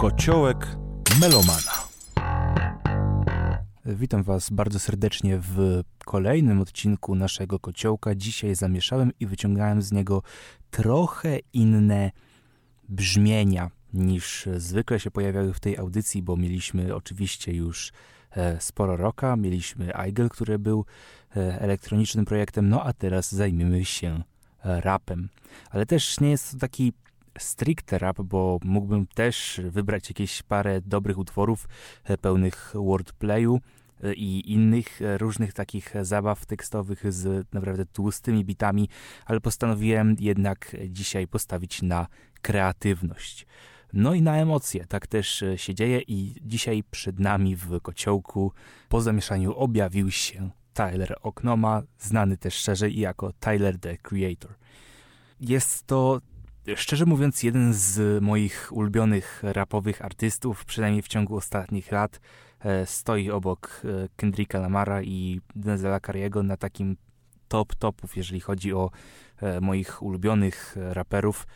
Kociołek Melomana. Witam Was bardzo serdecznie w kolejnym odcinku naszego kociołka. Dzisiaj zamieszałem i wyciągałem z niego trochę inne brzmienia niż zwykle się pojawiały w tej audycji, bo mieliśmy oczywiście już e, sporo rocka, mieliśmy Eigel, który był e, elektronicznym projektem, no a teraz zajmiemy się e, rapem. Ale też nie jest to taki stricte rap, bo mógłbym też wybrać jakieś parę dobrych utworów pełnych wordplayu i innych różnych takich zabaw tekstowych z naprawdę tłustymi bitami, ale postanowiłem jednak dzisiaj postawić na kreatywność. No i na emocje, tak też e, się dzieje i dzisiaj przed nami w kociołku po zamieszaniu objawił się Tyler Oknoma, znany też szerzej jako Tyler the Creator. Jest to, szczerze mówiąc, jeden z moich ulubionych rapowych artystów, przynajmniej w ciągu ostatnich lat. E, stoi obok e, Kendricka Lamara i Denzela Kariego na takim top topów, jeżeli chodzi o e, moich ulubionych raperów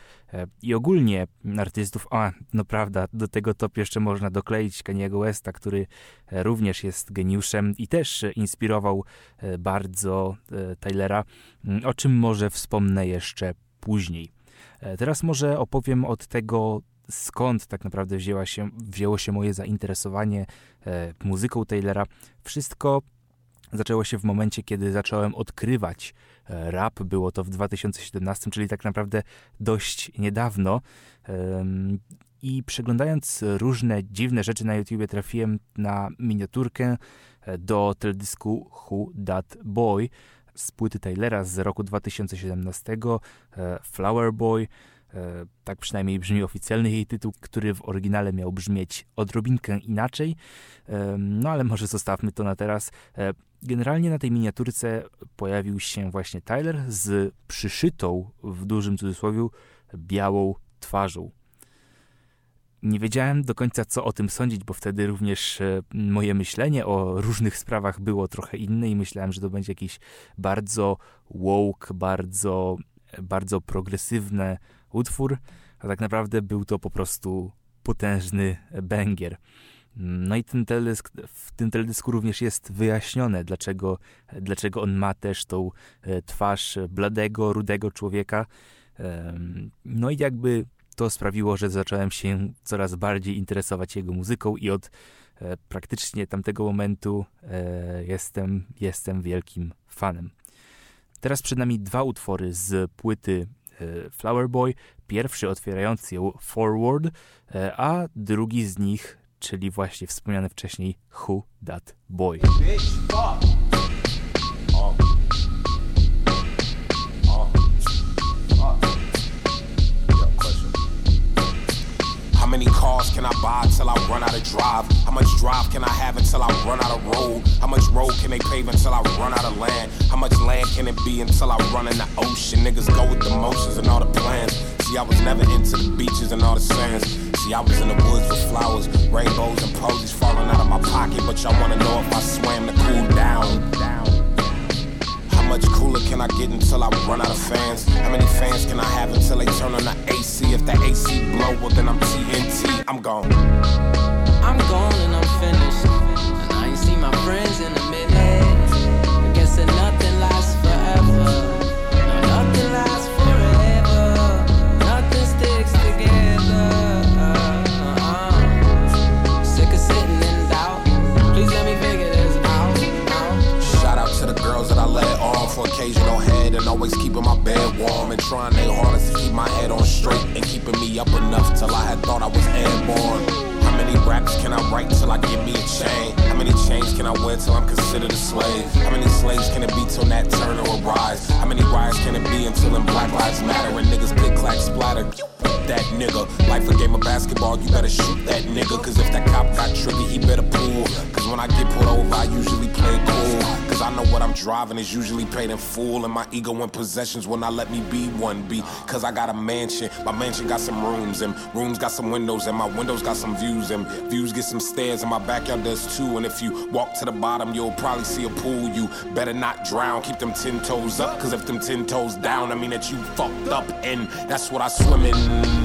i ogólnie artystów. A, no prawda, do tego top jeszcze można dokleić Kaniego Westa, który również jest geniuszem i też inspirował bardzo Tylera, o czym może wspomnę jeszcze później. Teraz może opowiem od tego, skąd tak naprawdę wzięła się, wzięło się moje zainteresowanie muzyką Taylora. Wszystko zaczęło się w momencie, kiedy zacząłem odkrywać e, rap. Było to w 2017, czyli tak naprawdę dość niedawno. I przeglądając różne dziwne rzeczy na YouTube trafiłem na miniaturkę e, do teledysku Who That Boy z płyty Taylora z roku 2017, e, Flower Boy. Tak przynajmniej brzmi oficjalny jej tytuł, który w oryginale miał brzmieć odrobinkę inaczej. No ale może zostawmy to na teraz. Generalnie na tej miniaturce pojawił się właśnie Tyler z przyszytą, w dużym cudzysłowie, białą twarzą. Nie wiedziałem do końca, co o tym sądzić, bo wtedy również e, moje myślenie o różnych sprawach było trochę inne i myślałem, że to będzie jakiś bardzo woke, bardzo, bardzo progresywny utwór, a tak naprawdę był to po prostu potężny banger. No i ten teledysk, w tym teledysku również jest wyjaśnione, dlaczego, dlaczego on ma też tą e, twarz bladego, rudego człowieka. No i jakby to sprawiło, że zacząłem się coraz bardziej interesować jego muzyką i od e, praktycznie tamtego momentu e, jestem, jestem wielkim fanem. Teraz przed nami dwa utwory z płyty Flower Boy. Pierwszy otwierający ją Forward, a drugi z nich czyli właśnie wspomniany wcześniej Who That Boy. How many cars can I buy till I run out of drive? How much drive can I have until I run out of road? How much road can they pave until I run out of land? How much land can it be until I run in the ocean? Niggas go with the motions and all the plans. See, I was never into the beaches and all the sands. See, I was in the woods with flowers, rainbows, and posies falling out of my pocket. But y'all wanna know if I swam to cool down. How much cooler can I get until I run out of fans? How many fans can I have until they turn on the AC? If the AC blow, well then I'm TNT. I'm gone. Wear till I'm considered a slave? How many slaves can it be till Nat Turner arrives? How many riots can it be until them Black Lives Matter and niggas click clack splatter? that nigga. Life a game of basketball, you better shoot that nigga. Cause if that cop got trigger, he better pull. Cause when I get pulled over, I usually play I know what I'm driving is usually paid in full. And my ego and possessions will not let me be one B. Cause I got a mansion. My mansion got some rooms, and rooms got some windows, and my windows got some views, and views get some stairs, and my backyard does too. And if you walk to the bottom, you'll probably see a pool. You better not drown, keep them ten toes up. Cause if them ten toes down, I mean that you fucked up, and that's what I swim in.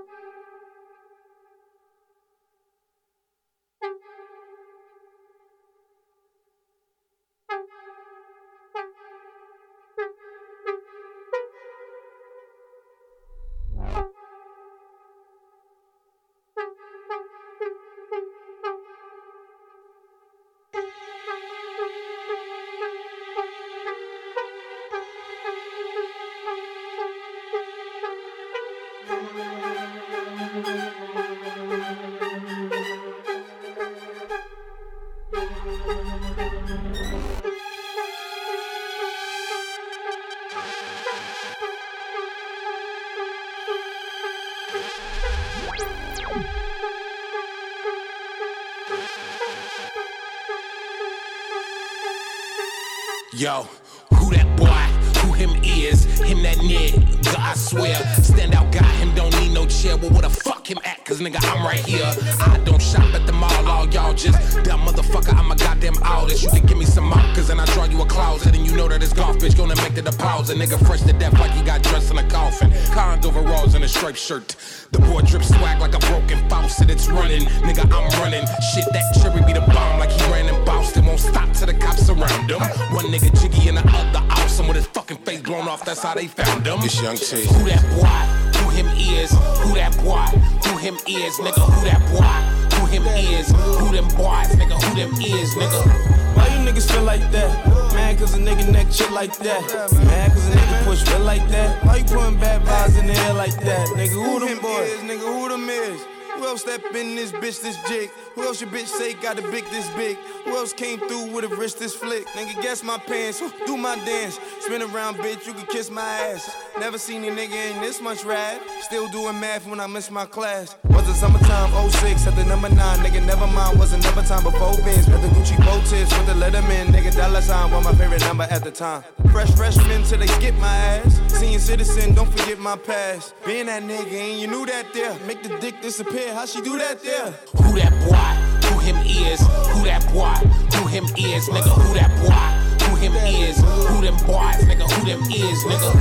Goddamn artist. You can give me some markers and I draw you a closet. And you know that it's golf bitch gonna make the deposit. Nigga, fresh to death like he got dressed in a coffin. Cons overalls and a striped shirt. The boy drip swag like a broken faucet. It's running. Nigga, I'm running. Shit, that cherry be the bomb like he ran in Boston. Won't stop till the cops around him. One nigga jiggy and the other awesome with his fucking face blown off. That's how they found him. It's Young T. Who that boy? Who him is? Who that boy? Who him is? Nigga, who that boy? Him is? Who them boys? Nigga, who them is? Nigga. Why you niggas feel like that? Mad cause a nigga neck shit like that. Mad cause a nigga push real like that. Why you putting bad vibes in the air like that? Nigga, who them boys? Nigga, who them is? Who else step in this bitch this jig? Who else your bitch say got a big this big? Who else came through with a wrist this flick? Nigga, guess my pants, do my dance. Spin around, bitch, you can kiss my ass. Never seen a nigga in this much rad. Still doing math when I miss my class. Was it summertime 06 at the number 9? Nigga, never mind, was another time before Vince. With the Gucci bow tips with the Letterman. Nigga, dollar sign was my favorite number at the time. Fresh freshman till they skip my ass. Seeing citizen, don't forget my past. Being that nigga, and you knew that there. Make the dick disappear, how she do that there? Who that boy? Who him is? Who that boy? Who him is? Nigga, who that boy? Who him is? Who them boys? Nigga, who them is? Nigga.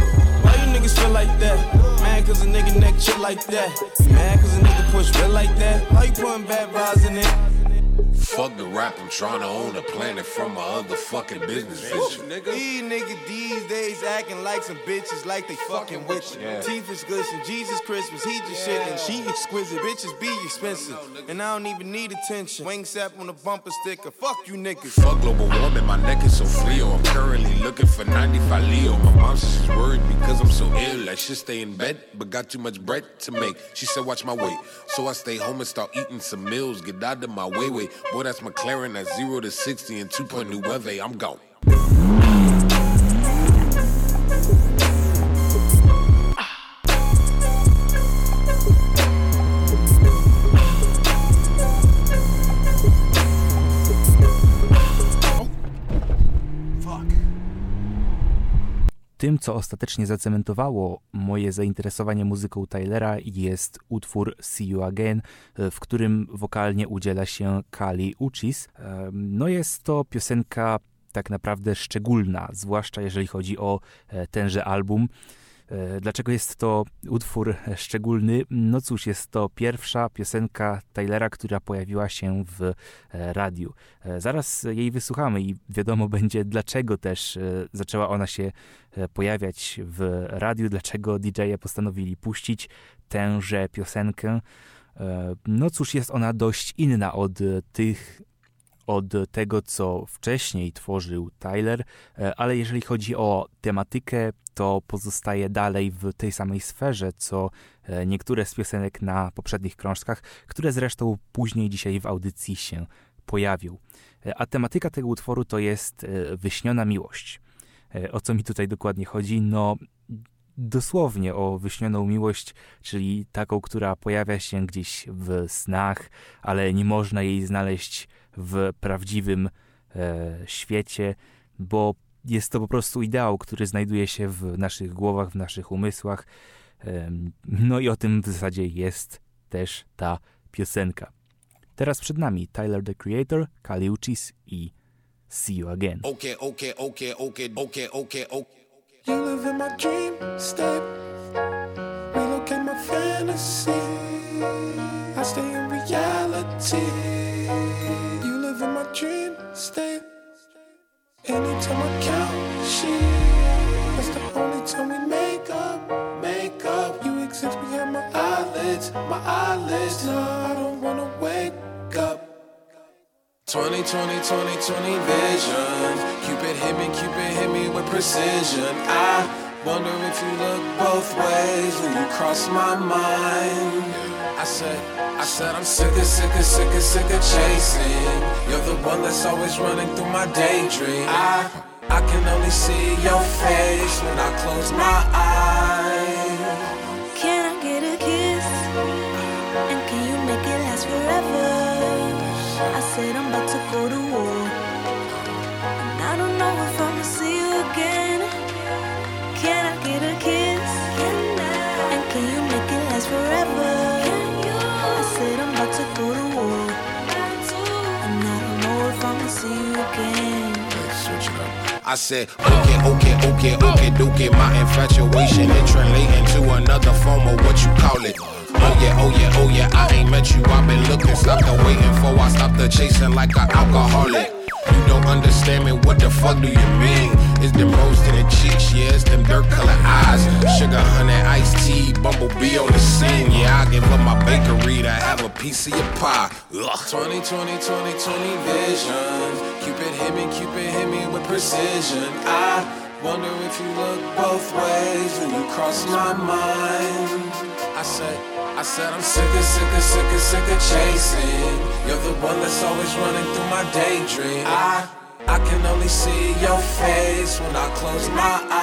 Why you niggas feel like that? Mad cause a nigga neck shit like that. Mad cause a nigga push feel like that. Why you putting bad vibes in it? Fuck the rap, I'm trying to own a planet from my other fucking business vision. These niggas these days acting like some bitches like they fucking with you. Yeah. Teeth is glisten, Jesus Christmas, he just shit and she exquisite. Bitches be expensive, and I don't even need attention. Wangsap on the bumper sticker, fuck you niggas. Fuck global warming, my neck is so frio. I'm currently looking for 95 Leo. My mom says she's worried because So. Like should stay in bed, but got too much bread to make. She said, watch my weight. So I stay home and start eating some meals. Get out of my way, way. Boy, that's McLaren at 0 to 60 and 2.9. I'm gone. Tym, co ostatecznie zacementowało moje zainteresowanie muzyką Tylera jest utwór See You Again, w którym wokalnie udziela się Kali Uchis. No jest to piosenka tak naprawdę szczególna, zwłaszcza jeżeli chodzi o e, tenże album. E, Dlaczego jest to utwór szczególny? No cóż, jest to pierwsza piosenka Tylera, która pojawiła się w e, radiu. E, Zaraz jej wysłuchamy i wiadomo będzie, dlaczego też zaczęła ona się pojawiać w radiu, dlaczego DJ-e postanowili puścić tęże piosenkę. No cóż, jest ona dość inna od tych od tego, co wcześniej tworzył Tyler, e, ale jeżeli chodzi o tematykę, to pozostaje dalej w tej samej sferze, co e, niektóre z piosenek na poprzednich krążkach, które zresztą później dzisiaj w audycji się pojawią. E, A tematyka tego utworu to jest wyśniona miłość. O co mi tutaj dokładnie chodzi? No, dosłownie o wyśnioną miłość, czyli taką, która pojawia się gdzieś w snach, ale nie można jej znaleźć w prawdziwym e, świecie, bo jest to po prostu ideał, który znajduje się w naszych głowach, w naszych umysłach. E, no i o tym w zasadzie jest też ta piosenka. Teraz przed nami Tyler the Creator, Kali Uchis i See You Again. Okay, okay, okay, okay, okay, okay, okay. You live in my dream state. Relocate my fantasy. I stay in reality. State. Anytime I count sheep, that's the only time we make up, make up. You exist behind my eyelids, my eyelids. No, I don't wanna wake up. 20, 20, 20, 20 vision. Cupid hit me, Cupid hit me with precision. I wonder if you look both ways when you cross my mind. I said, I said I'm sick of, sick of, sick of, sick of chasing. You're the one that's always running through my daydream. I, I can only see your face when I close my eyes. I said, okay, okay, okay, okay, okay. My infatuation it translating to another form of what you call it. Oh yeah, oh yeah, oh yeah. I ain't met you. I've been looking, stopped the waiting for. I stopped the chasing like an alcoholic. You don't understand me. What the fuck do you mean? It's them rose to the cheeks, yeah. It's them dirt color eyes. Sugar, honey, iced tea, bumblebee on the scene. Yeah, I give up my bakery to have a piece of your pie. Ugh. 20, 20, 20, 20 vision. Cupid hit me, Cupid hit me with precision. I wonder if you look both ways when you cross my mind. I said, I said I'm sick of, sick of, sick of, sick of chasing. You're the one that's always running through my daydream. I, I can only see your face when I close my eyes.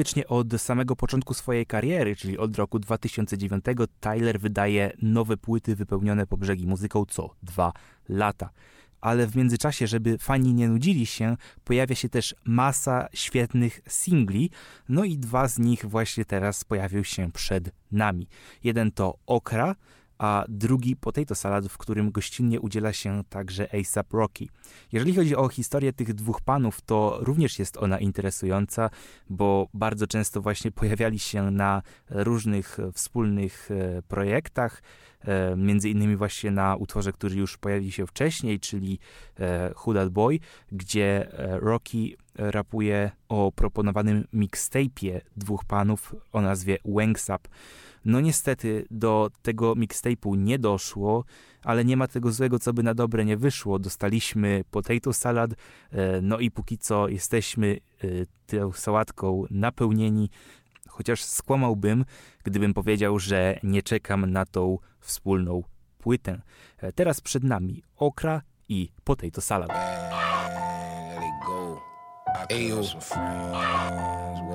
Praktycznie od samego początku swojej kariery, czyli od roku 2009, Tyler wydaje nowe płyty wypełnione po brzegi muzyką co dwa lata. Ale w międzyczasie, żeby fani nie nudzili się, pojawia się też masa świetnych singli, no i dwa z nich właśnie teraz pojawią się przed nami. Jeden to Okra, a drugi Potato Salad, w którym gościnnie udziela się także ASAP Rocky. Jeżeli chodzi o historię tych dwóch panów, to również jest ona interesująca, bo bardzo często właśnie pojawiali się na różnych wspólnych e, projektach, e, między innymi właśnie na utworze, który już pojawił się wcześniej, czyli e, That Boy, gdzie e, Rocky rapuje o proponowanym mixtape'ie dwóch panów o nazwie Wangsap. No niestety do tego mixtape'u nie doszło, ale nie ma tego złego, co by na dobre nie wyszło. Dostaliśmy potato salad, e, no i póki co jesteśmy e, tą sałatką napełnieni, chociaż skłamałbym, gdybym powiedział, że nie czekam na tą wspólną płytę. E, Teraz przed nami okra i potato salad. Ayo,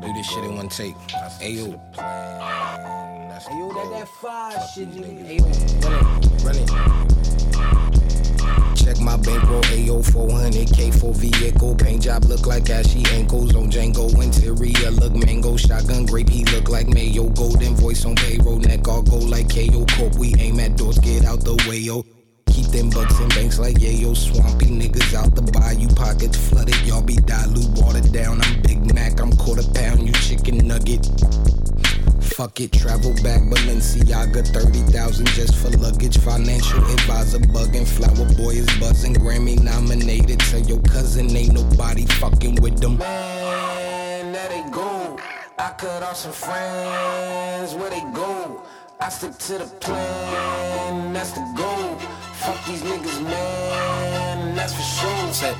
do this shit in one take. Ayo, Ayo, that that fire shit, nigga. Ayo, run it, run it. Check my bankroll, Ayo, 400k for vehicle. Paint job look like ashy ankles on Django Winter. Syria look mango, shotgun grape, he look like mayo. Golden voice on payroll, neck all go like KO Corp. We aim at doors, get out the way, yo. Keep them bucks in banks like yayo. Swampy niggas out the bayou, pockets flooded. Y'all be dilute, watered down. I'm Big Mac, I'm quarter pound, you chicken nugget. Fuck it, travel back Balenciaga, 30,000 just for luggage. Financial advisor bugging, flower boy is buzzing. Grammy nominated. Tell your cousin ain't nobody fucking with them. Man, there they go. I cut off some friends, where they go? I stick to the plan, that's the goal. Fuck these niggas, man, that's. Set.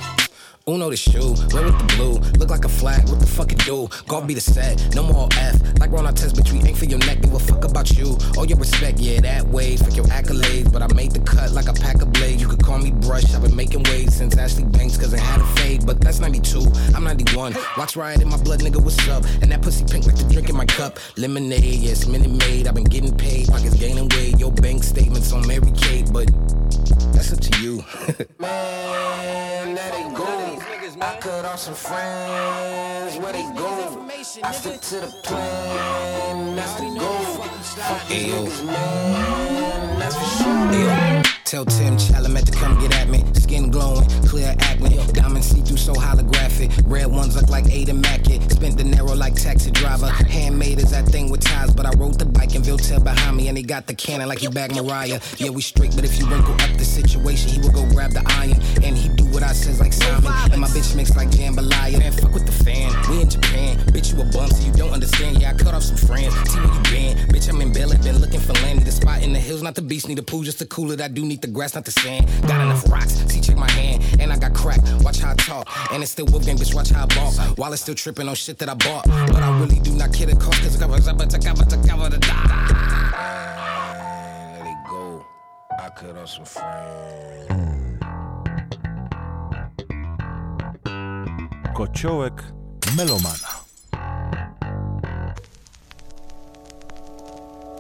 Uno the shoe, red with the blue, look like a flag, what the fuck it do? God be the set, no more F, like Ron test, but we ain't for your neck, give a fuck about you. All your respect, yeah, that way, fuck your accolades, but I made the cut like a pack of blades. You could call me Brush, I've been making waves since Ashley Banks, cause I had a fade, but that's 92, I'm 91. Watch riot in my blood, nigga, what's up? And that pussy pink like the drink in my cup. Lemonade, yes, Minute Maid, I've been getting paid, you. Man, there they go. I cut off some friends, where they go? I stick to the plan, that's the goal. Fuck these niggas, man, that's for sure. Tell Tim Chalamet to come get at me. Skin glowing, clear acne. Diamond see through so holographic. Red ones look like Ada Mackett. Spent the narrow like taxi driver. Handmade is that thing with ties, but I rode the bike and Viltel behind me. And he got the cannon like he bagged Mariah. Yeah, we straight, but if you wrinkle up the situation, he will go grab the iron. And he do what I says like Simon. And my bitch mix like jambalaya. Man, fuck with the fan. We in Japan. Bitch, you a bum, so you don't understand. Yeah, I cut off some friends. See where you been. Bitch, I'm in Bella, been looking for land. The spot in the hills, not the beach, need the pool, just to cool it. I do need the grass, not the sand. Got enough rocks, see, check my hand. And I got crack, watch how I talk. And it's still gang, bitch, watch how I ball. While it's still tripping on shit that I bought. But I really do not care the cost, cause it covers up, to cover, to cover the die. There they go. I cut off some friends. Kociołek melomana.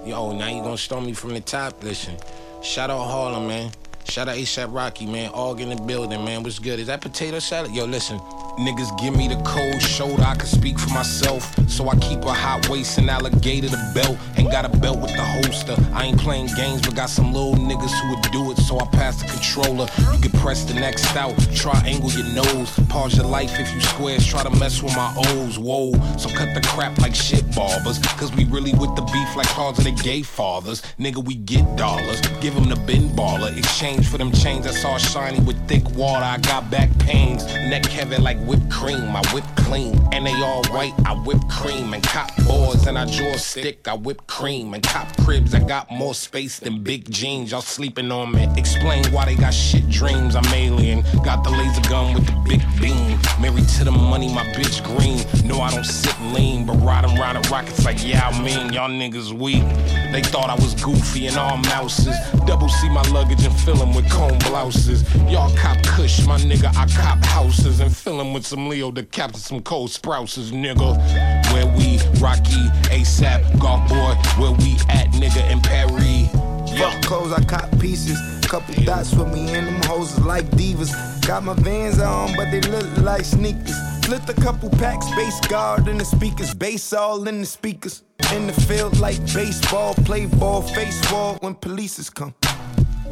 Yo, now you gonna storm me from the top? Listen, shout out Harlem, man. Shout out ASAP Rocky, man. All in the building, man. What's good? Is that potato salad? Yo, listen. Niggas give me the cold shoulder, I can speak for myself. So I keep a hot waist and alligator the belt. Ain't got a belt with the holster. I ain't playing games, but got some little niggas who would do it. So I pass the controller. You can press the next out, triangle your nose. Pause your life if you squares, try to mess with my O's. Whoa, so cut the crap like shit barbers. Cause we really with the beef like cars of the gay fathers. Nigga, we get dollars. Give them the bin baller. Exchange for them chains that's all shiny with thick water. I got back pains. Neck heavy like whipped cream. I whip clean. And they all white. I whip cream. And cop boards and I draw a stick. I whip cream. And cop cribs. I got more space than big jeans. Y'all sleeping on me. Explain why they got shit dreams. I'm alien. Got the laser gun with the big beam. Married to the money, my bitch green. No, I don't sit lean, but riding around the rockets like yeah, I mean, y'all niggas weak. They thought I was goofy and all mouses. Double C my luggage and fill with comb blouses. Y'all cop kush, my nigga, I cop houses and fill 'em with some Leo the captain, some Cole Sprouses, nigga. Where we, Rocky, ASAP, golf boy, where we at, nigga, in Paris. Fuck clothes, I cop pieces. Couple dots with me and them hoes like divas. Got my vans on, but they look like sneakers. Flipped a couple packs, bass guard in the speakers, bass all in the speakers. In the field like baseball, play ball, face wall when polices come.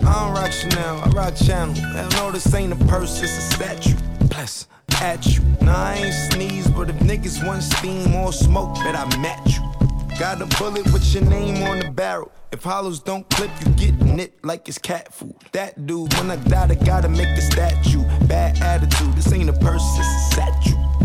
I don't rock Chanel, I rock Channel. Hell no, this ain't a purse, it's a statue. Bless at you. Nah, I ain't sneeze, but if niggas want steam or smoke, bet I match you. Got a bullet with your name on the barrel. If hollows don't clip, you get nipped like it's cat food. That dude, when I die, I gotta make a statue. Bad attitude, this ain't a purse, it's a statue.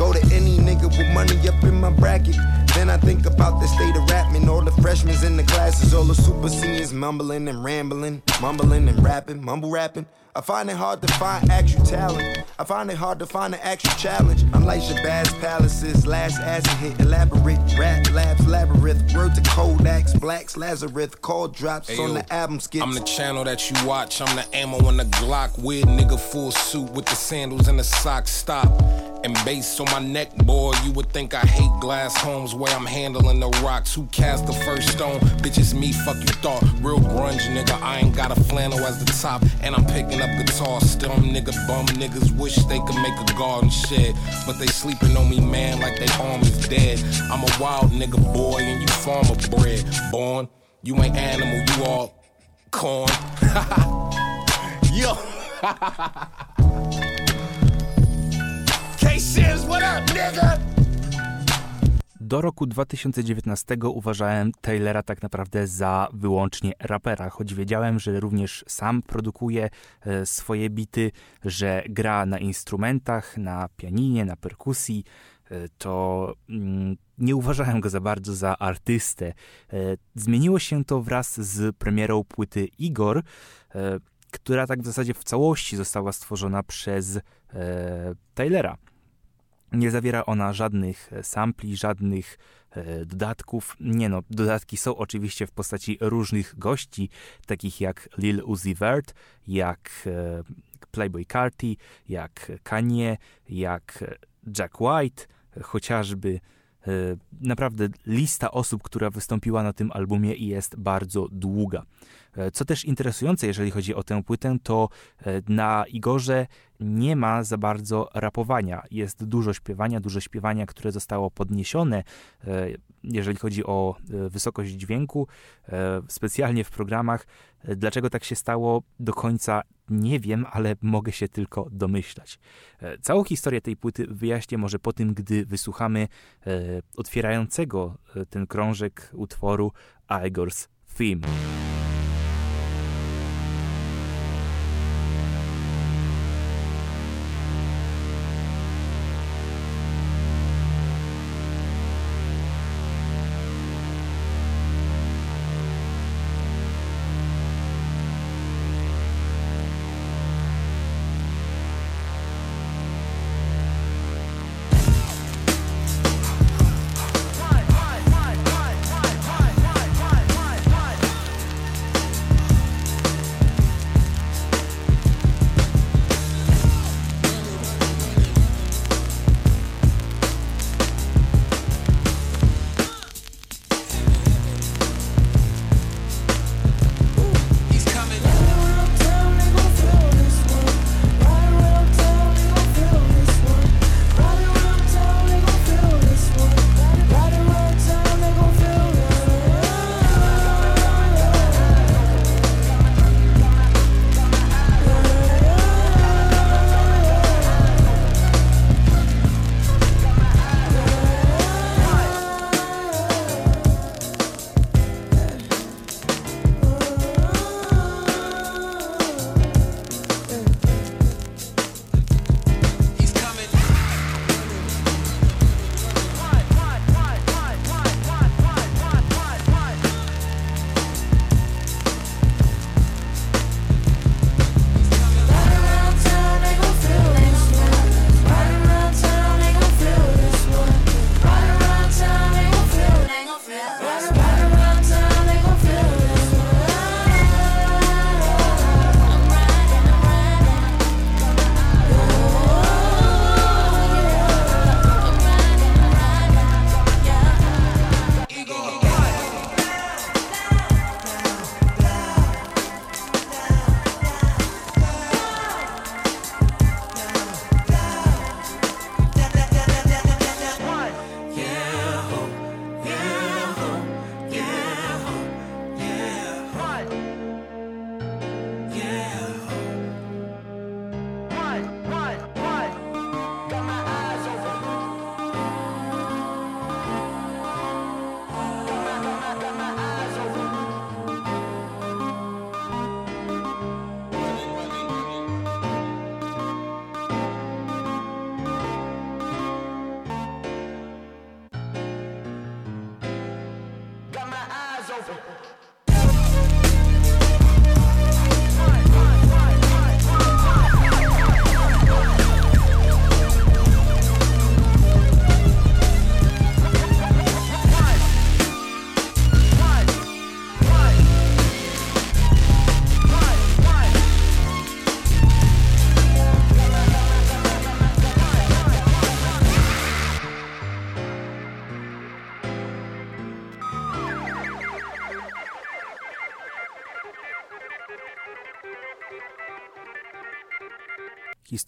Go to any nigga with money up in my bracket. Then I think about the state of rapping. All the freshmen in the classes, all the super seniors mumbling and rambling, mumbling and rapping, mumble rapping. I find it hard to find actual talent. I find it hard to find an actual challenge. I'm Unlike Shabazz Palaces, last acid hit, elaborate rap labs, labyrinth, word to Kodaks, blacks, Lazarus, call drops Ayo, on the album skits. I'm the channel that you watch. I'm the ammo on the Glock. Weird nigga full suit with the sandals and the socks. Stop. And bass on my neck, boy. You would think I hate glass homes where I'm handling the rocks. Who cast the first stone? Bitch, it's me. Fuck you thought. Real grunge nigga. I ain't got a flannel as the top. And I'm picking picking up guitar, still I'm nigga bum. Niggas wish they could make a garden shed, but they sleeping on me, man, like they arm is dead. I'm a wild nigga boy, and you farmer bred. Born, you ain't animal, you all corn. Yo. K-Sims, what up, nigga? Do roku 2019 uważałem Taylora tak naprawdę za wyłącznie rapera, choć wiedziałem, że również sam produkuje e, swoje bity, że gra na instrumentach, na pianinie, na perkusji, e, to mm, nie uważałem go za bardzo za artystę. E, zmieniło się to wraz z premierą płyty Igor, która tak w zasadzie w całości została stworzona przez Taylora. Nie zawiera ona żadnych e, sampli, żadnych e, dodatków. Nie no, dodatki są oczywiście w postaci różnych gości, takich jak Lil Uzi Vert, jak e, Playboy Carti, jak Kanye, jak Jack White, chociażby. Naprawdę lista osób, która wystąpiła na tym albumie jest bardzo długa. E, Co też interesujące, jeżeli chodzi o tę płytę, to e, na Igorze nie ma za bardzo rapowania. Jest dużo śpiewania, dużo śpiewania, które zostało podniesione, e, jeżeli chodzi o wysokość dźwięku, specjalnie w programach. Dlaczego tak się stało, do końca nie wiem, ale mogę się tylko domyślać. Całą historię tej płyty wyjaśnię może po tym, gdy wysłuchamy otwierającego ten krążek utworu Igor's Theme.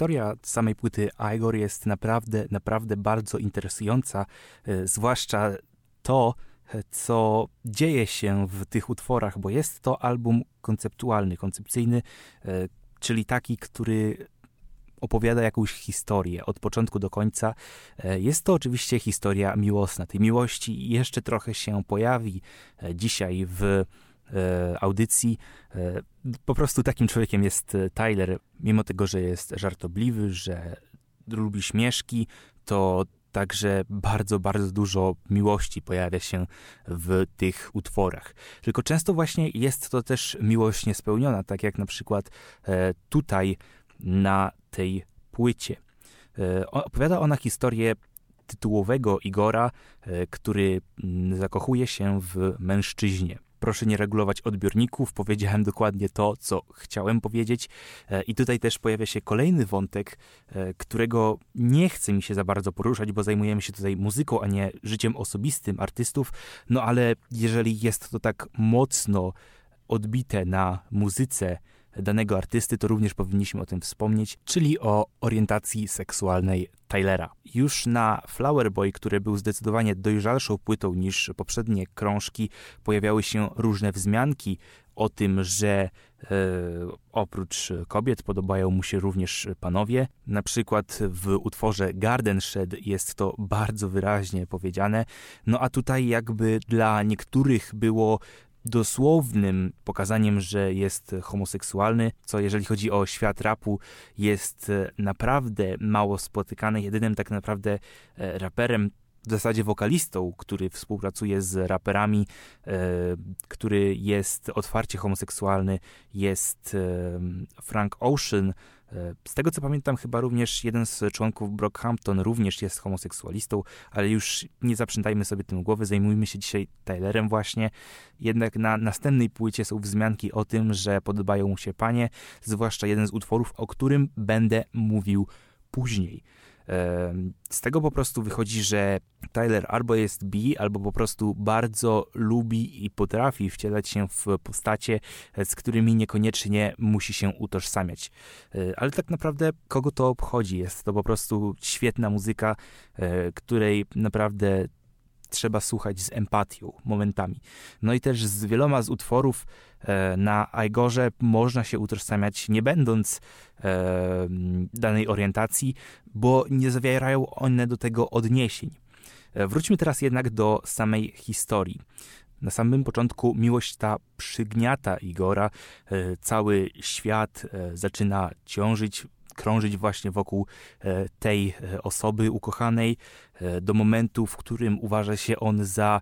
Historia samej płyty Igor jest naprawdę, naprawdę bardzo interesująca, e, zwłaszcza to, e, co dzieje się w tych utworach, bo jest to album konceptualny, koncepcyjny, e, czyli taki, który opowiada jakąś historię od początku do końca. Jest to oczywiście historia miłosna. Tej miłości jeszcze trochę się pojawi dzisiaj w audycji. E, Po prostu takim człowiekiem jest e, Tyler. Mimo tego, że jest żartobliwy, że lubi śmieszki, to także bardzo, bardzo dużo miłości pojawia się w tych utworach. Tylko często właśnie jest to też miłość niespełniona, tak jak na przykład e, tutaj na tej płycie. E, Opowiada ona historię tytułowego Igora, e, który mm, zakochuje się w mężczyźnie. Proszę nie regulować odbiorników, powiedziałem dokładnie to, co chciałem powiedzieć. E, I tutaj też pojawia się kolejny wątek, e, którego nie chce mi się za bardzo poruszać, bo zajmujemy się tutaj muzyką, a nie życiem osobistym artystów. No ale jeżeli jest to tak mocno odbite na muzyce danego artysty, to również powinniśmy o tym wspomnieć, czyli o orientacji seksualnej Tylera. Już na Flower Boy, który był zdecydowanie dojrzalszą płytą niż poprzednie krążki, pojawiały się różne wzmianki o tym, że e, oprócz kobiet podobają mu się również panowie. Na przykład w utworze Garden Shed jest to bardzo wyraźnie powiedziane. No a tutaj jakby dla niektórych było dosłownym pokazaniem, że jest homoseksualny, co jeżeli chodzi o świat rapu jest e, naprawdę mało spotykane. Jedynym tak naprawdę e, raperem, w zasadzie wokalistą, który współpracuje z raperami, e, który jest otwarcie homoseksualny, jest Frank Ocean. E, Z tego co pamiętam, chyba również jeden z członków Brockhampton również jest homoseksualistą, ale już nie zaprzętajmy sobie tym głowy, zajmujmy się dzisiaj Tylerem właśnie. Jednak na następnej płycie są wzmianki o tym, że podobają mu się panie, zwłaszcza jeden z utworów, o którym będę mówił później. Z tego po prostu wychodzi, że Tyler albo jest bi, albo po prostu bardzo lubi i potrafi wcielać się w postacie, e, z którymi niekoniecznie musi się utożsamiać. E, Ale tak naprawdę kogo to obchodzi? Jest to po prostu świetna muzyka, e, której naprawdę trzeba słuchać z empatią momentami. No i też z wieloma z utworów e, na Igorze można się utożsamiać, nie będąc e, danej orientacji, bo nie zawierają one do tego odniesień. E, Wróćmy teraz jednak do samej historii. Na samym początku miłość ta przygniata Igora, cały świat zaczyna ciążyć, krążyć właśnie wokół e, tej e, osoby ukochanej, e, do momentu, w którym uważa się on za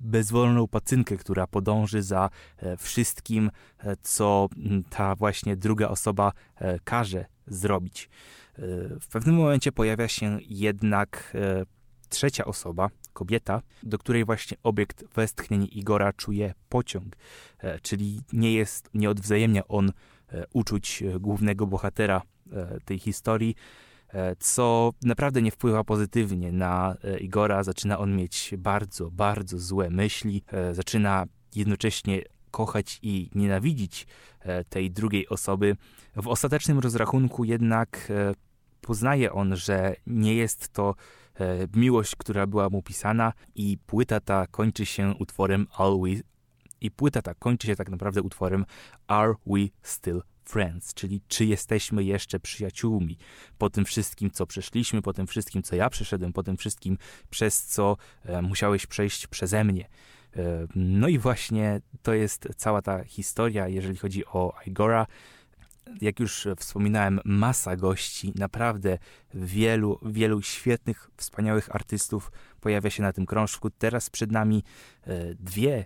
bezwolną pacynkę, która podąży za wszystkim, co m, ta właśnie druga osoba każe zrobić. W pewnym momencie pojawia się jednak trzecia osoba, kobieta, do której właśnie obiekt westchnień Igora czuje pociąg, czyli nie jest, nie odwzajemnia on uczuć e, głównego bohatera e, tej historii, e, co naprawdę nie wpływa pozytywnie na e, Igora. Zaczyna on mieć bardzo, bardzo złe myśli, e, zaczyna jednocześnie kochać i nienawidzić e, tej drugiej osoby. W ostatecznym rozrachunku jednak e, poznaje on, że nie jest to e, miłość, która była mu pisana i płyta ta kończy się utworem We i płyta ta kończy się tak naprawdę utworem Are We Still Friends, czyli czy jesteśmy jeszcze przyjaciółmi po tym wszystkim, co przeszliśmy, po tym wszystkim, co ja przeszedłem, po tym wszystkim, przez co e, musiałeś przejść przeze mnie. E, no i właśnie to jest cała ta historia, jeżeli chodzi o Igora. Jak już wspominałem, masa gości, naprawdę wielu, wielu świetnych, wspaniałych artystów pojawia się na tym krążku. Teraz przed nami e, dwie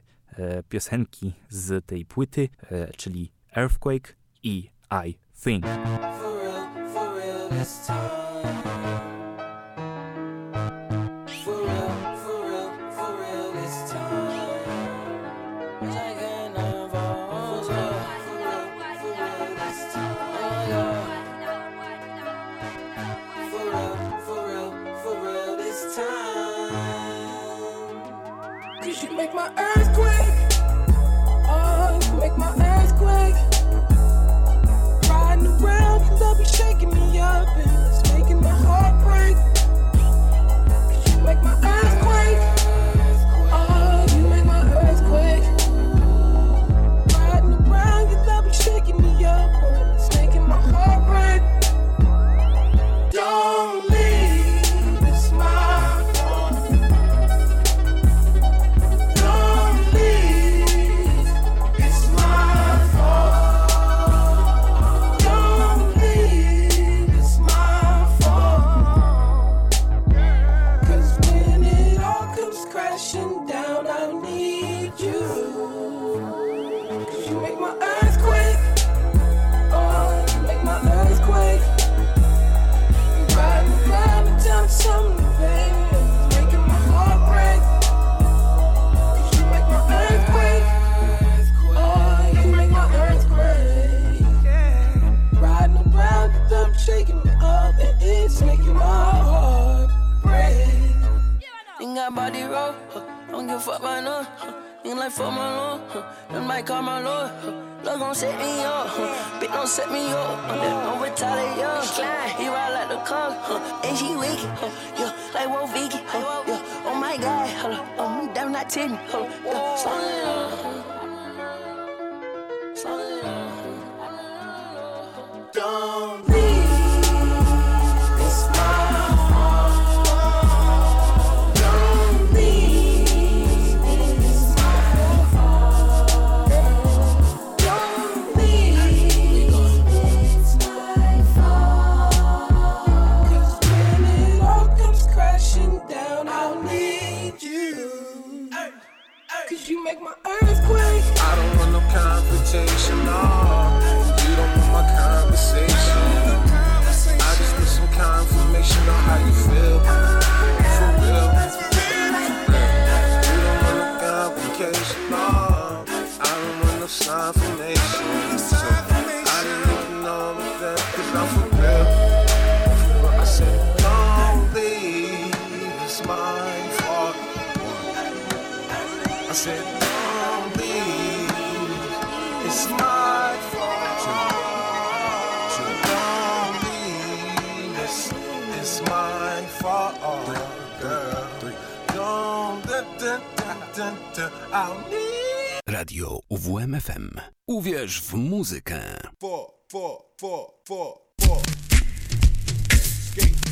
piosenki z tej płyty, e, czyli Earthquake i I Think. For real, for real Don't give a fuck about none. Ain't like fuck my lord. Them might call my lord. Love gon' set me up. Bitch don't set me up. Don't retaliate. He ride like the car. And she wicked. Yeah, like Wolf Vicky. Yeah, oh my god. Oh my damn, not Timmy. Yeah, Radio UWMFM. Uwierz w muzykę. Skate.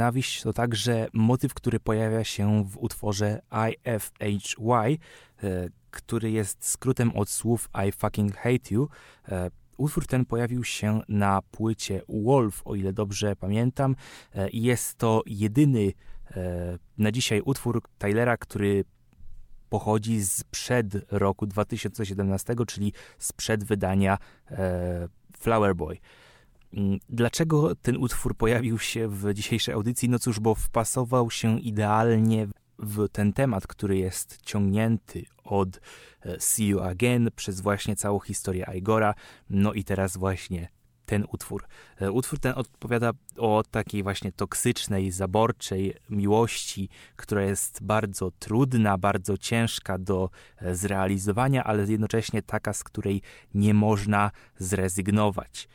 Nienawiść to także motyw, który pojawia się w utworze IFHY, e, który jest skrótem od słów I fucking hate you. E, Utwór ten pojawił się na płycie Wolf, o ile dobrze pamiętam, e, i jest to jedyny na dzisiaj utwór Tylera, który pochodzi sprzed roku 2017, czyli sprzed wydania Flower Boy. Mm, Dlaczego ten utwór pojawił się w dzisiejszej audycji? No cóż, bo wpasował się idealnie w ten temat, który jest ciągnięty od e, See You Again przez właśnie całą historię Igora, no i teraz właśnie ten utwór. E, Utwór ten odpowiada o takiej właśnie toksycznej, zaborczej miłości, która jest bardzo trudna, bardzo ciężka do e, zrealizowania, ale jednocześnie taka, z której nie można zrezygnować.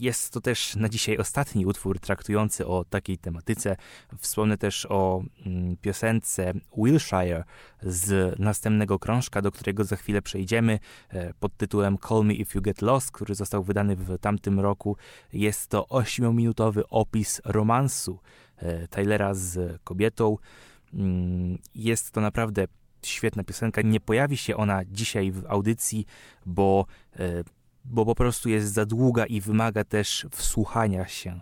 Jest to też na dzisiaj ostatni utwór traktujący o takiej tematyce. Wspomnę też o mm, piosence Wilshire z następnego krążka, do którego za chwilę przejdziemy, e, pod tytułem Call Me If You Get Lost, który został wydany w tamtym roku. Jest to 8-minutowy opis romansu e, Tylera z kobietą. Mm, Jest to naprawdę świetna piosenka. Nie pojawi się ona dzisiaj w audycji, bo e, bo po prostu jest za długa i wymaga też wsłuchania się.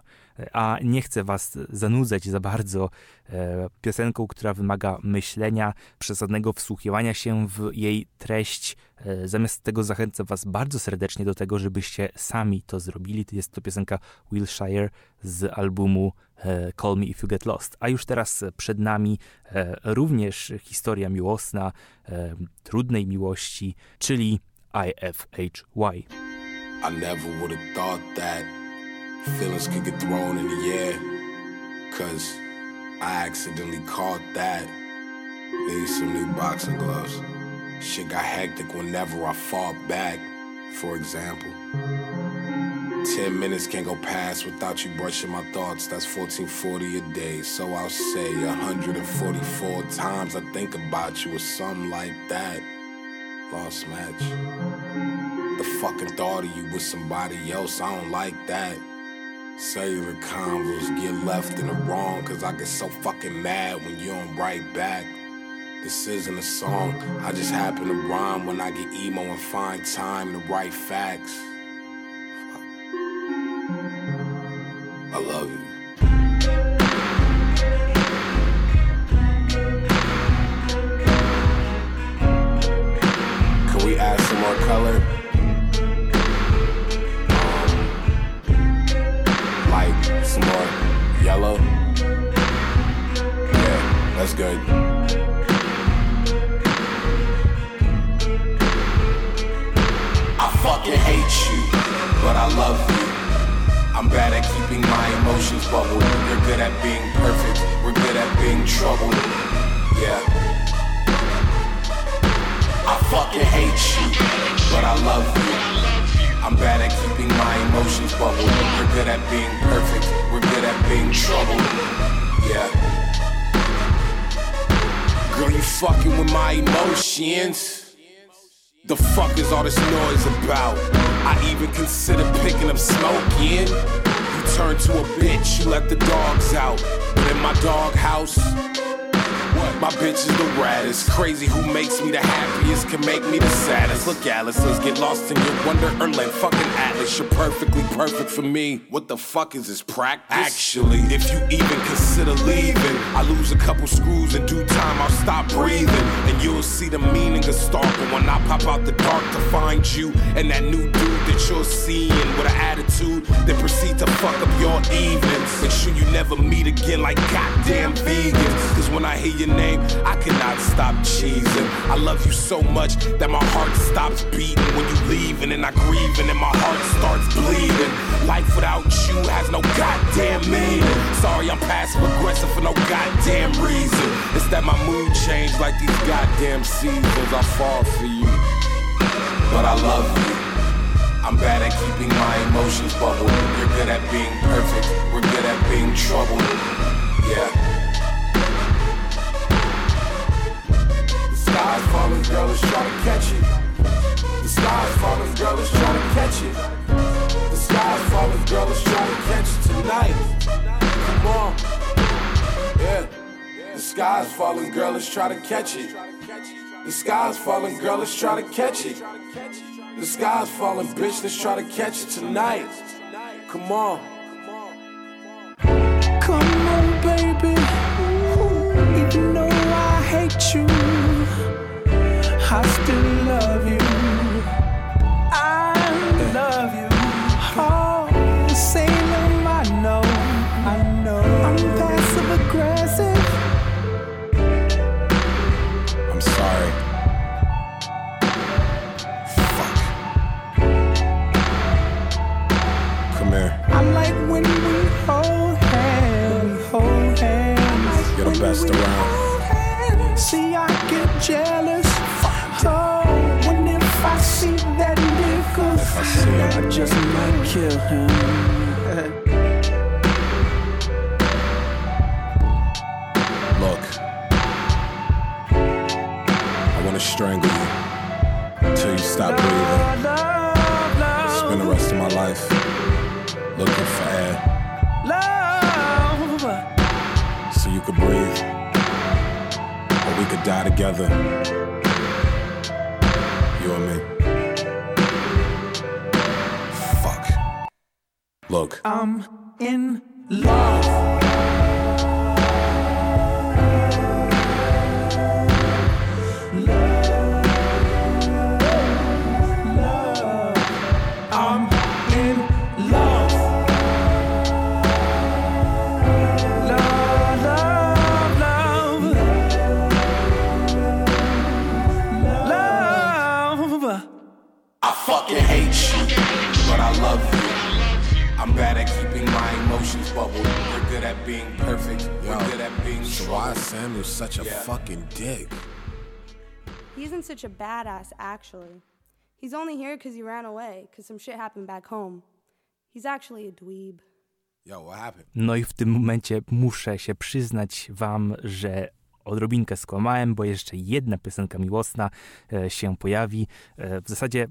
A nie chcę Was zanudzać za bardzo e, piosenką, która wymaga myślenia, przesadnego wsłuchiwania się w jej treść. E, zamiast tego zachęcam Was bardzo serdecznie do tego, żebyście sami to zrobili. Jest to piosenka Wilshire z albumu e, Call Me If You Get Lost. A już teraz przed nami e, również historia miłosna, e, trudnej miłości, czyli IFHY. I never would have thought that feelings could get thrown in the air. Cause I accidentally caught that. Need some new boxing gloves. Shit got hectic whenever I fought back, for example. Ten minutes can't go past without you brushing my thoughts. That's 1440 a day. So I'll say 144 times I think about you or something like that. Lost match. The fucking thought of you with somebody else, I don't like that. Cellular convos get left in the wrong, cause I get so fucking mad when you don't write back. This isn't a song, I just happen to rhyme when I get emo and find time to write facts. For me. What the fuck is this practice? Actually, if you even consider leaving, I lose a couple screws in due time. I'll stop breathing, and you'll see the meaning of stalking when I pop out the dark to find you and that new dude that you're seeing with an attitude that proceed to fuck up your evenings. Make sure you never meet again like goddamn vegans. Cause when I hear your name, I cannot stop cheesing. I love you so much that my heart stops beating when you leave, and I grieve, and my heart starts bleeding. Life without you has no goddamn meaning. Sorry, I'm passive aggressive for no goddamn reason. It's that my mood changed like these goddamn seasons. I fall for you, but I love you. I'm bad at keeping my emotions bubbled. You're good at being perfect. We're good at being troubled. Yeah. The sky's falling, girl, let's to catch it. The sky's falling, girl, let's to catch it slide falling, girl, let's try to catch it tonight. Come on. Yeah. The sky's falling, girl, let's try to catch it. The sky's falling, girl, let's try to catch it. The sky's falling, bitch, let's try to catch it tonight. Come on. Come on, baby. Even though I hate you, I still See, I get jealous. Oh, when if I see that nigga, I. I just might kill him. Look. I want to strangle you until you stop breathing. Spend the rest of my life looking for air Love, so you could breathe. Could die together. You and me. Fuck. Look. I'm in love. Bubbled. We're good at being perfect. We're good at being So strong. why is Samuel such a Yeah. fucking dick? He isn't such a badass, actually. He's only here because he ran away, because some shit happened back home. He's actually a dweeb. Yo, what happened? No i w tym momencie muszę się przyznać wam, że odrobinkę skłamałem, bo jeszcze jedna piosenka miłosna e, się pojawi. E, w zasadzie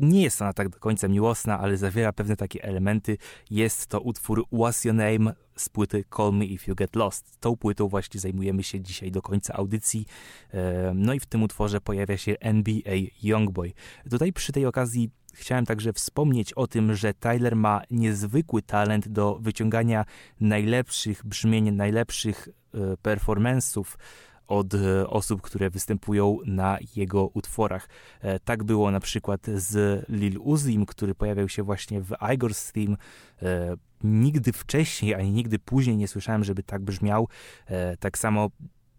nie jest ona tak do końca miłosna, ale zawiera pewne takie elementy. Jest to utwór What's Your Name z płyty Call Me If You Get Lost. Tą płytą właśnie zajmujemy się dzisiaj do końca audycji. E, No i w tym utworze pojawia się NBA Youngboy. Tutaj przy tej okazji chciałem także wspomnieć o tym, że Tyler ma niezwykły talent do wyciągania najlepszych brzmień, najlepszych e, performance'ów od e, osób, które występują na jego utworach. E, Tak było na przykład z Lil Uzim, który pojawiał się właśnie w Igor's Theme. Nigdy wcześniej, ani nigdy później nie słyszałem, żeby tak brzmiał. E, Tak samo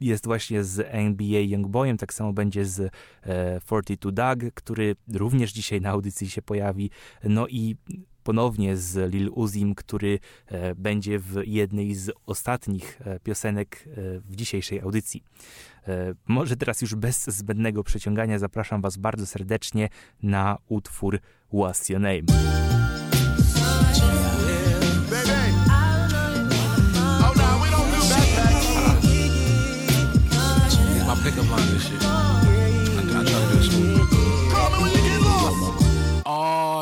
jest właśnie z NBA Youngboyem, tak samo będzie z e, 42 Doug, który również dzisiaj na audycji się pojawi. No i ponownie z Lil Uzim, który e, będzie w jednej z ostatnich e, piosenek e, w dzisiejszej audycji. Może teraz już bez zbędnego przeciągania zapraszam Was bardzo serdecznie na utwór What's Your Name. It's my pickup line and shit.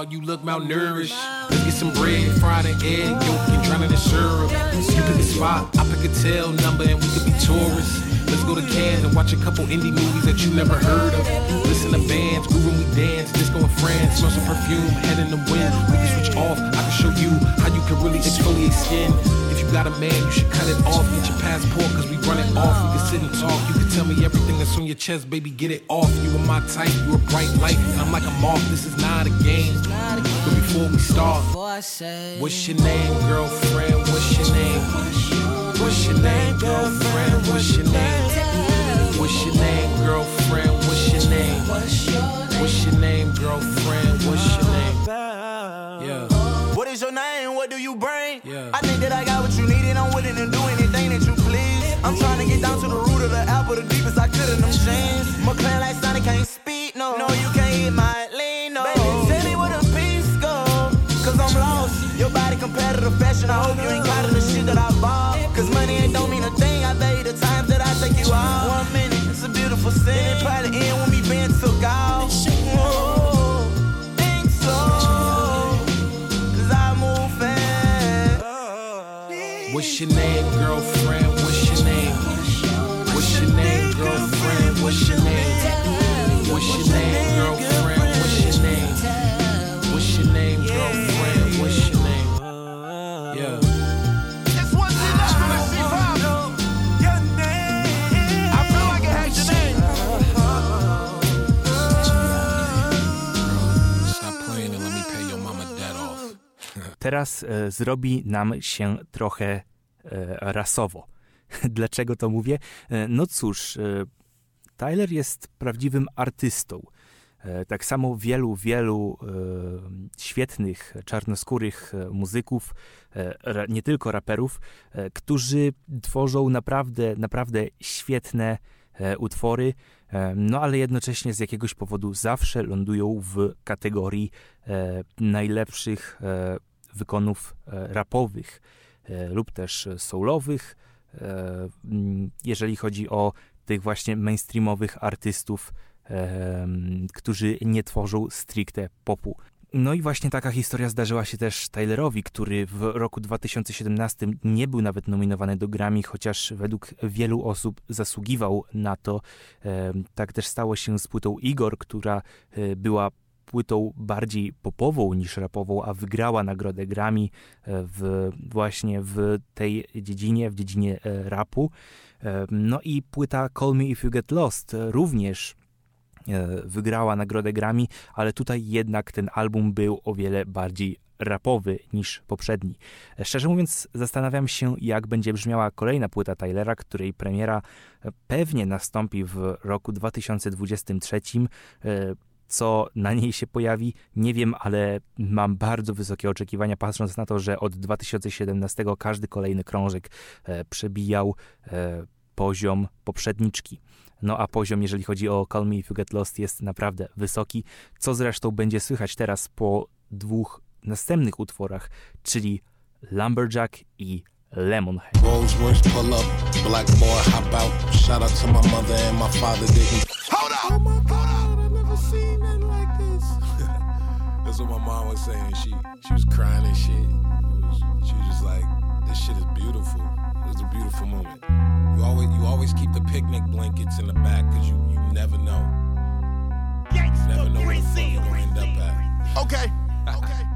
You look malnourished. Let's get some bread, fried an egg, yolk, and drown in syrup. You pick a spot, I pick a tail number, and we could be tourists. Let's go to Cannes and watch a couple indie movies that you never heard of. Listen to bands, groove when we dance, disco in France, smell some perfume, head in the wind. We can switch off. I can show you how you can really exfoliate skin. If you got a man, you should cut it off. Get your passport, cause we run it off. We can sit and talk. You can tell me everything that's on your chest, baby, get it off. You are my type, you a bright light, and I'm like a moth. This is not a game. But before we start, what's your name, girlfriend? What's your name? What's your name, girlfriend? What's your name? What's your name, girlfriend? What's your name? What's your name, girlfriend? What's your name? Yeah. What is your name? What do you bring? Yeah. I think that I got trying to get down to the root of the apple, the deepest I could in them jeans. McLaren like Sonic can't speak, no. No, you can't hit my lean, no. Baby, tell me where the peace go. Cause I'm lost. Your body competitive fashion. I hope you ain't caught in the shit that I bought. Cause money ain't don't mean a thing. I value the times that I take you out. One minute, it's a beautiful sin. It probably end when me being took out. Whoa, think so. Cause I move fast. What's your name, girlfriend? girlfriend? What's your name? What's your name, girlfriend? What's your name? What's your name, girlfriend? What's your name? Yeah. Teraz e, zrobi nam się trochę e, rasowo. Dlaczego to mówię? E, no cóż, e, Tyler jest prawdziwym artystą. E, Tak samo wielu, wielu świetnych czarnoskórych muzyków, nie tylko raperów, którzy tworzą naprawdę, naprawdę świetne utwory, no ale jednocześnie z jakiegoś powodu zawsze lądują w kategorii najlepszych wykonów rapowych lub też soulowych, jeżeli chodzi o tych właśnie mainstreamowych artystów, e, którzy nie tworzą stricte popu. No i właśnie taka historia zdarzyła się też Tylerowi, który w roku 2017 nie był nawet nominowany do Grammy, chociaż według wielu osób zasługiwał na to. E, Tak też stało się z płytą Igor, która e, była płytą bardziej popową niż rapową, a wygrała nagrodę Grammy e, w, właśnie w tej dziedzinie, w dziedzinie e, rapu. E, No i płyta Call Me If You Get Lost również wygrała nagrodę Grammy, ale tutaj jednak ten album był o wiele bardziej rapowy niż poprzedni. Szczerze mówiąc, zastanawiam się, jak będzie brzmiała kolejna płyta Tylera, której premiera pewnie nastąpi w roku 2023. Co na niej się pojawi, nie wiem, ale mam bardzo wysokie oczekiwania, patrząc na to, że od 2017 każdy kolejny krążek e, przebijał e, poziom poprzedniczki. No a poziom, jeżeli chodzi o Call Me If You Get Lost, jest naprawdę wysoki, co zresztą będzie słychać teraz po dwóch następnych utworach, czyli Lumberjack i Lemonhead. Rolls Royce pull up, black boy hop out. Shout out to my mother and my father didn't. Hold up. God, I never seen nothing like this. That's what my mom was saying. She she was crying and shit. Was, she was just like, "This shit is beautiful. It was a beautiful moment." You always you always keep the picnic blankets in the back because you you never know. You never know where the fuck you gonna end up at. Okay. Okay.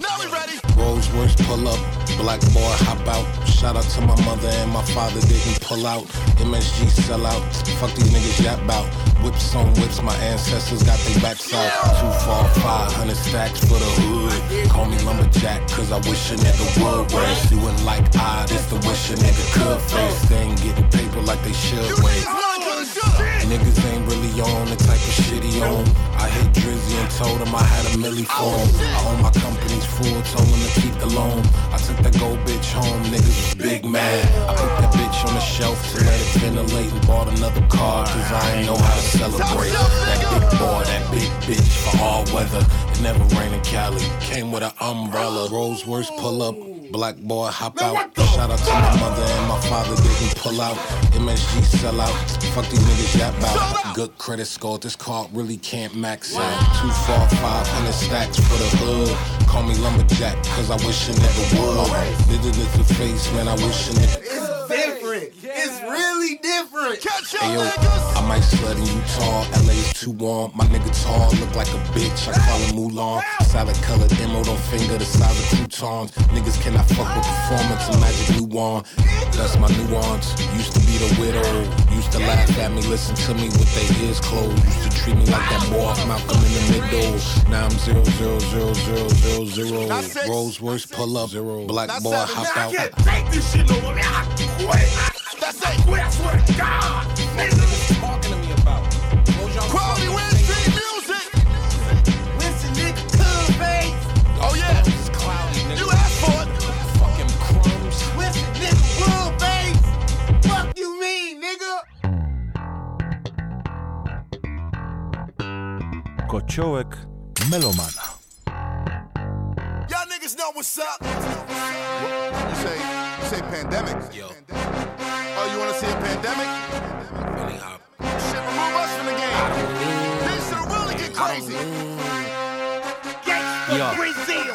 Now we ready. Rolls Royce pull up, black boy hop out. Shout out to my mother and my father didn't pull out. MSG sell out. Fuck these niggas yap bout. Whips on whips, my ancestors got their backs out. Two, four, five hundred stacks for the hood. Call me lumberjack, cause I wish a nigga would. Whereas you wouldn't like I, this the wish a nigga could face. They ain't getting paper like they should wait. Niggas ain't really on the type of shit he on. I hit Drizzy and told him I had a milli for him. I own my company's full, told him to keep the loan. I took that gold bitch home, niggas was big mad. I put that bitch on the shelf to let it ventilate and bought another car, cause I ain't know how to celebrate. That big boy, that big bitch for all weather. It never rained in Cali, came with an umbrella. Rolls Royce pull up. Black boy hop out. Shout out to my mother and my father didn't pull out. MSG sell out. Fuck these niggas yap out. Good credit score. This card really can't max out. Two, four, five hundred stacks for the hood. Call me lumberjack, cause I wish a nigga would. Nigga the face, man, I wish a nigga. Catch Hey yo, I might slut in Utah. LA's too warm. My nigga tall, look like a bitch. I call him Mulan. Salad colored emerald on finger, the size of croutons. Niggas cannot fuck with performance and magic new. That's my nuance. Used to be the widow. Used to laugh at me, listen to me with their ears closed. Used to treat me like that boy Malcolm in the middle. Now I'm zero zero zero zero zero zero. Rolls Royce pull up. Zero. Black boy hop out. take this shit more. man. I quit. That's it. Quit. I swear to God. Nigga. Talking to me about. Quality Wednesday music. Listen, nigga, cool face. Oh yeah. It's cloudy, nigga. You asked for it. Fucking crumbs. Listen, nigga, wool face. Fuck you mean, nigga? Kociołek Melomana. Y'all niggas know what's up. You say, you say pandemic. Yo, you wanna see a pandemic? Billy Hop. Shit, remove us from the game. This shit'll really get crazy.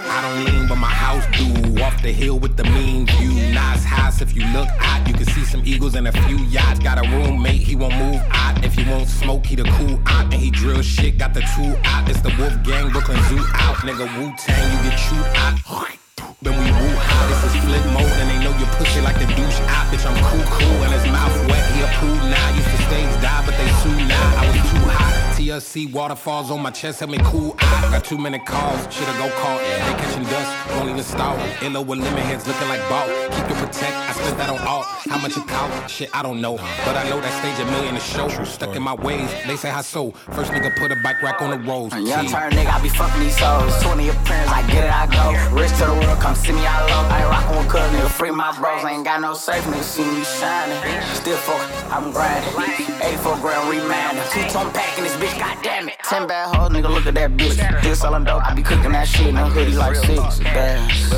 I don't lean, but my house do. Off the hill with the mean view. Nice house if you look, out, You can see some eagles and a few yachts. Got a roommate, he won't move out. If he won't smoke, he the cool out. And he drill shit, got the two out. It's the Wolf Gang, Brooklyn Zoo out. Nigga Wu Tang, you get chewed out. Then we woo out. This is flip mode, and they know you pussy like the douche out. Bitch, I'm cool, cool, and his mouth wet. He a poo now. Used to stage die, but they sue now. I was too hot. TLC waterfalls on my chest, help me cool out. Got too many calls, shoulda go call. They catching dust, won't even start. Illo with lemon heads looking like ball. Keep your protect, I spent that on all. How much it cost? Shit, I don't know. But I know that stage a million to show. Stuck in my ways, they say how so. First nigga put a bike rack on the rolls. Young turn nigga, I be fucking these hoes. 20 appearance, I get it, I go. Rich to the world, come see me, I low. I ain't rockin' with cuz, nigga, free my bros. I Ain't got no safe, nigga, see me shining. Still fuck, I'm grinding. 84 grand remanding. Two tone pack in this bitch, goddamn it. 10 bad hoes, nigga, look at that bitch. Still selling dope, I be cooking that shit. No hoodie like six bands.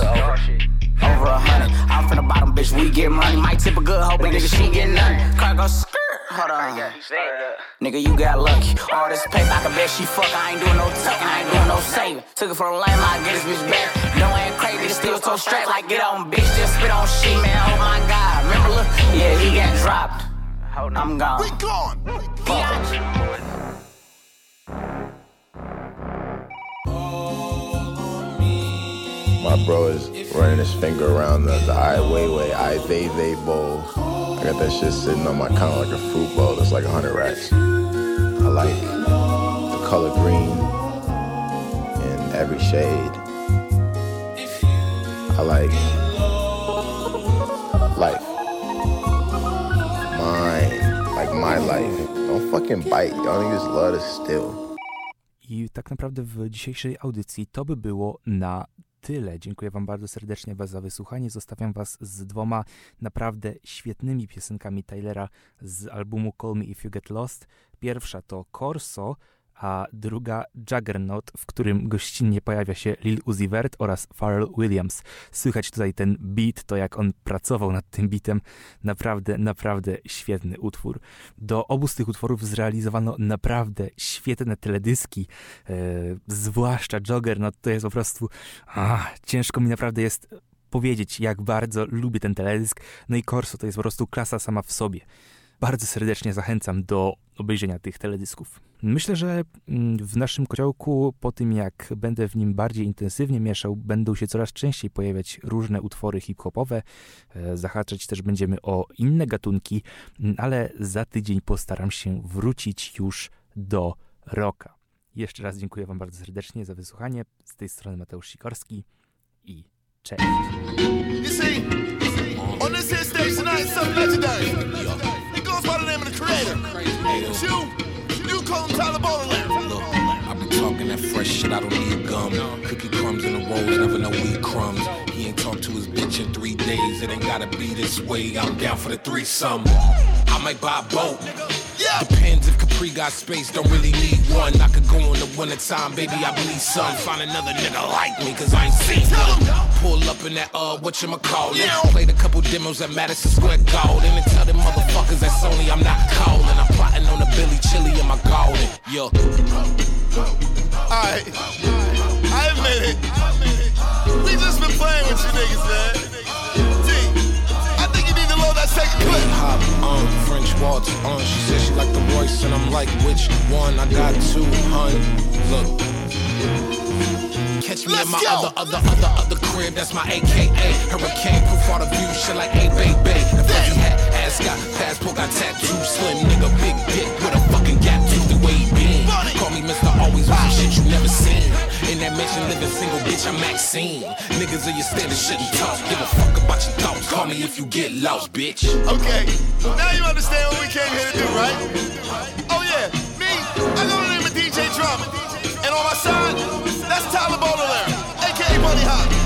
Over a hundred. I'm from the bottom, bitch, we get money. Might tip a good hoe, but nigga, she get nothing. Cargo skirt. Hold on. Nigga, you got lucky. All this paper, I can bet she fuck. I ain't doing no tucking, I ain't doing no saving. Took it from the lame, I get this bitch back. No, I ain't crazy, nigga, still so strapped. Like, get on, bitch, just spit on shit, man. Oh my god. Remember, look? Yeah, he got dropped. I'm gone. We gone. Fuck. My bro is running his finger around the, the Ai Weiwei, Ai Weiwei bowl. I got that shit sitting on my counter like a fruit bowl that's like 100 racks. I like the color green in every shade. I like life. Mine. Like my life. Fucking bite. Y'all niggas love to steal. I tak naprawdę w dzisiejszej audycji to by było na tyle. Dziękuję Wam bardzo serdecznie za wysłuchanie. Zostawiam Was z dwoma naprawdę świetnymi piosenkami Tylera z albumu Call Me If You Get Lost. Pierwsza to Corso, a druga Juggernaut, w którym gościnnie pojawia się Lil Uzi Vert oraz Pharrell Williams. Słychać tutaj ten beat, to jak on pracował nad tym beatem. Naprawdę, naprawdę świetny utwór. Do obu z tych utworów zrealizowano naprawdę świetne teledyski, e, zwłaszcza Juggernaut, to jest po prostu... Ah, ciężko mi naprawdę jest powiedzieć, jak bardzo lubię ten teledysk. No i Corso to jest po prostu klasa sama w sobie. Bardzo serdecznie zachęcam do obejrzenia tych teledysków. Myślę, że mm, w naszym kociołku, po tym jak będę w nim bardziej intensywnie mieszał, będą się coraz częściej pojawiać różne utwory hip-hopowe. E, Zahaczać też będziemy o inne gatunki, mm, ale za tydzień postaram się wrócić już do rocka. Jeszcze raz dziękuję Wam bardzo serdecznie za wysłuchanie. Z tej strony Mateusz Sikorski i cześć. You see, on this. Creator. You, you call him Tyler Boland. Talking that fresh shit, I don't need gum. Cookie crumbs in the rolls, never know weed crumbs. He ain't talked to his bitch in three days, it ain't gotta be this way. I'm down for the threesome. I might buy a boat. Depends if Capri got space, don't really need one. I could go in the wintertime, baby, I bleed some. Find another nigga like me, cause I ain't seen one. Pull up in that, uh, whatchamacallit. Played a couple demos at Madison Square Garden. And tell them motherfuckers that Sony I'm not calling. I'm plotting on the Billy Chili in my garden. Yo. Alright, I admit it. We just been playing with you niggas, man. T, I think you need to load that second clip. Hop on French waltz on. She said she like the Royce, and I'm like, which one? I got two, hun. Look. Catch me in my other, other, other, other crib. That's my AKA. Hurricane proof all the view. Shit like a baby. The fuzzy hat, ass got passport, got tattoo. Slim nigga, big dick with a fucking gap tooth. The way he been. Call me Mr. Always with shit you never seen. In that mansion, living single, bitch, I'm Maxine. Niggas of your standard shouldn't talk. Give a fuck about your thoughts. Call me if you get lost, bitch. Okay, now you understand what we came here to do, right? Oh yeah, me, I go to name of DJ Drum, And on my side, that's Tyler Baudelaire, aka Bunny Hop,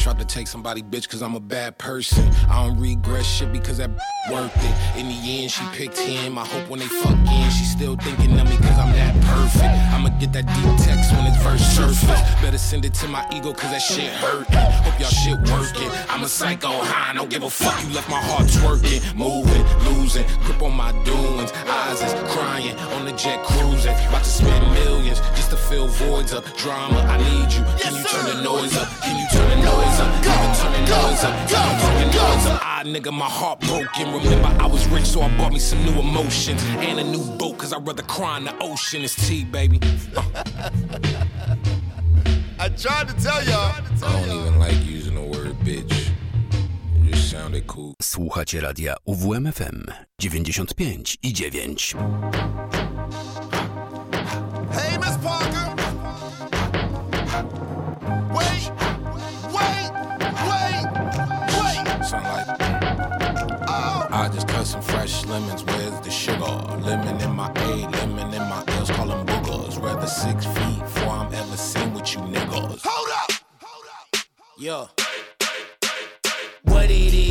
tried to take somebody bitch cause I'm a bad person. I don't regret shit because that worth it. In the end, she picked him. I hope when they fuck in, she still thinking of me cause I'm that perfect. I'ma get that deep text when it's verse surface. Better send it to my ego cause that shit hurting. Hope y'all shit working. I'm a psycho high, don't give a fuck. You left my heart twerking, moving, losing, grip on my doings. Eyes is crying on the jet cruising. About to spend millions just to fill voids up. Drama, I need you. Can you turn the noise up? Can you turn the noise up? Can turn the noise up? Can turn the noise up? Ah, nigga, my heart broken. Remember, I was rich, so I bought me some new emotions and a new boat, cause I'd rather cry in the ocean. It's tea, baby. I tried to tell y'all. I don't even like using the word bitch. It just sounded cool. Słuchacie radia UWMFM 95 i 9. Hey, Miss Parker. Lemons. Where's the sugar? Lemon in my A, lemon in my L's. Call them boogers. Rather six feet before I'm ever seen with you niggas. Hold up. Hold up, yeah. What it is,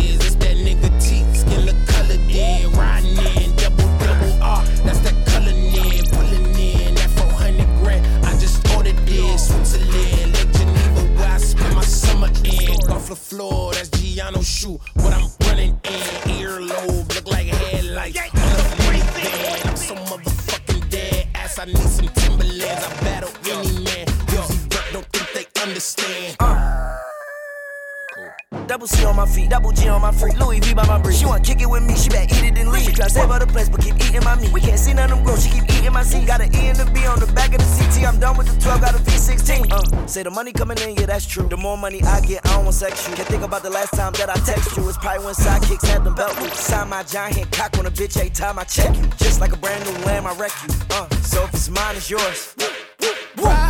feet, double G on my freak. Louis V by my brief. She want to kick it with me, she better eat it and leave. She try save her the place, but keep eating my meat. We can't see none of them grow, she keep eating my seat. Got an E and a B on the back of the CT. I'm done with the 12, got a V16. Uh, say the money coming in, yeah, that's true. The more money I get, I don't want sex you. Can't think about the last time that I text you. It's probably when sidekicks had them belt loops. Sign my giant cock on a bitch every time I check you. Just like a brand new lamb, I wreck you. Uh, so if it's mine, it's yours.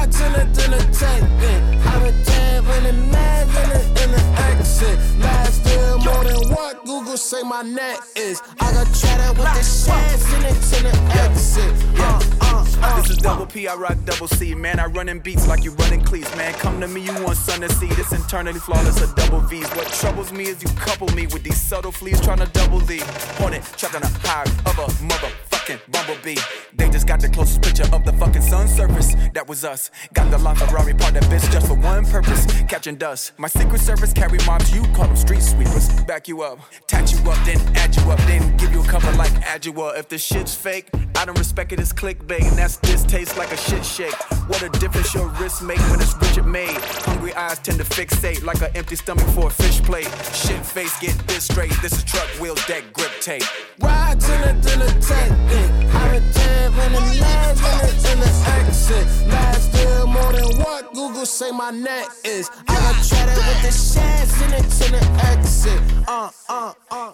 To the, to the tank, have a tab in the mag in the, in the accent. Last still more than what Google say my net is. I got chatter with the shads in it to the exit. Uh, uh, uh. This is double P, I rock double C. Man, I run in beats like you running cleats. Man, come to me, you want sun to see. This internally flawless, a double V's. What troubles me is you couple me with these subtle fleas trying to double D. Hornet, trapped on a high of a motherfucking bumblebee. They just got the closest picture of the fucking sun surface. That was us. Got the LaFerrari part that bitch just for one purpose. Catching dust. My secret service carry mobs, you call them street sweepers. Back you up, tat you up, then add you up, then give you a cover like Adwoa. If the shit's fake, I don't respect it as clickbait. And that's this tastes like a shit shake. What a difference your wrist make when it's Richard made. Hungry eyes tend to fixate like an empty stomach for a fish plate. Shit face, get this straight. This is truck wheel deck grip tape. Ride to the, to the tank, in the in in accent. More than what Google say my net is. I got chatter with the shads in it to the exit. Uh, uh, uh.